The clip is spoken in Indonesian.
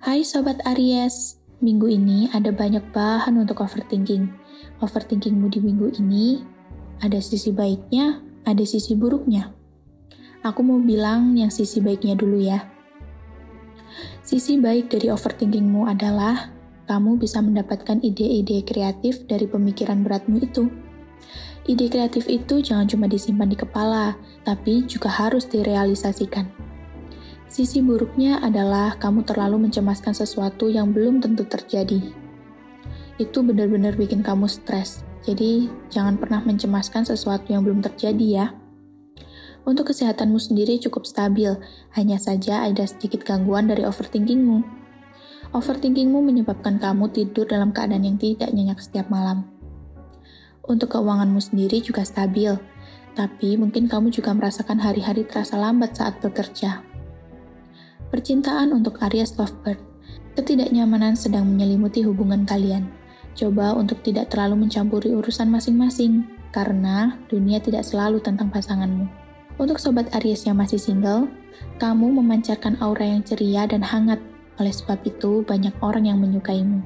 Hai Sobat Aries, minggu ini ada banyak bahan untuk overthinking. Overthinkingmu di minggu ini ada sisi baiknya, ada sisi buruknya. Aku mau bilang yang sisi baiknya dulu ya. Sisi baik dari overthinkingmu adalah kamu bisa mendapatkan ide-ide kreatif dari pemikiran beratmu itu. Ide kreatif itu jangan cuma disimpan di kepala, tapi juga harus direalisasikan. Sisi buruknya adalah kamu terlalu mencemaskan sesuatu yang belum tentu terjadi. Itu benar-benar bikin kamu stres. Jadi, jangan pernah mencemaskan sesuatu yang belum terjadi ya. Untuk kesehatanmu sendiri cukup stabil, hanya saja ada sedikit gangguan dari overthinkingmu. Overthinkingmu menyebabkan kamu tidur dalam keadaan yang tidak nyenyak setiap malam. Untuk keuanganmu sendiri juga stabil, tapi mungkin kamu juga merasakan hari-hari terasa lambat saat bekerja. Percintaan untuk Aries Lovebird. Ketidaknyamanan sedang menyelimuti hubungan kalian. Coba untuk tidak terlalu mencampuri urusan masing-masing, karena dunia tidak selalu tentang pasanganmu. Untuk sobat Aries yang masih single, kamu memancarkan aura yang ceria dan hangat. Oleh sebab itu, banyak orang yang menyukaimu.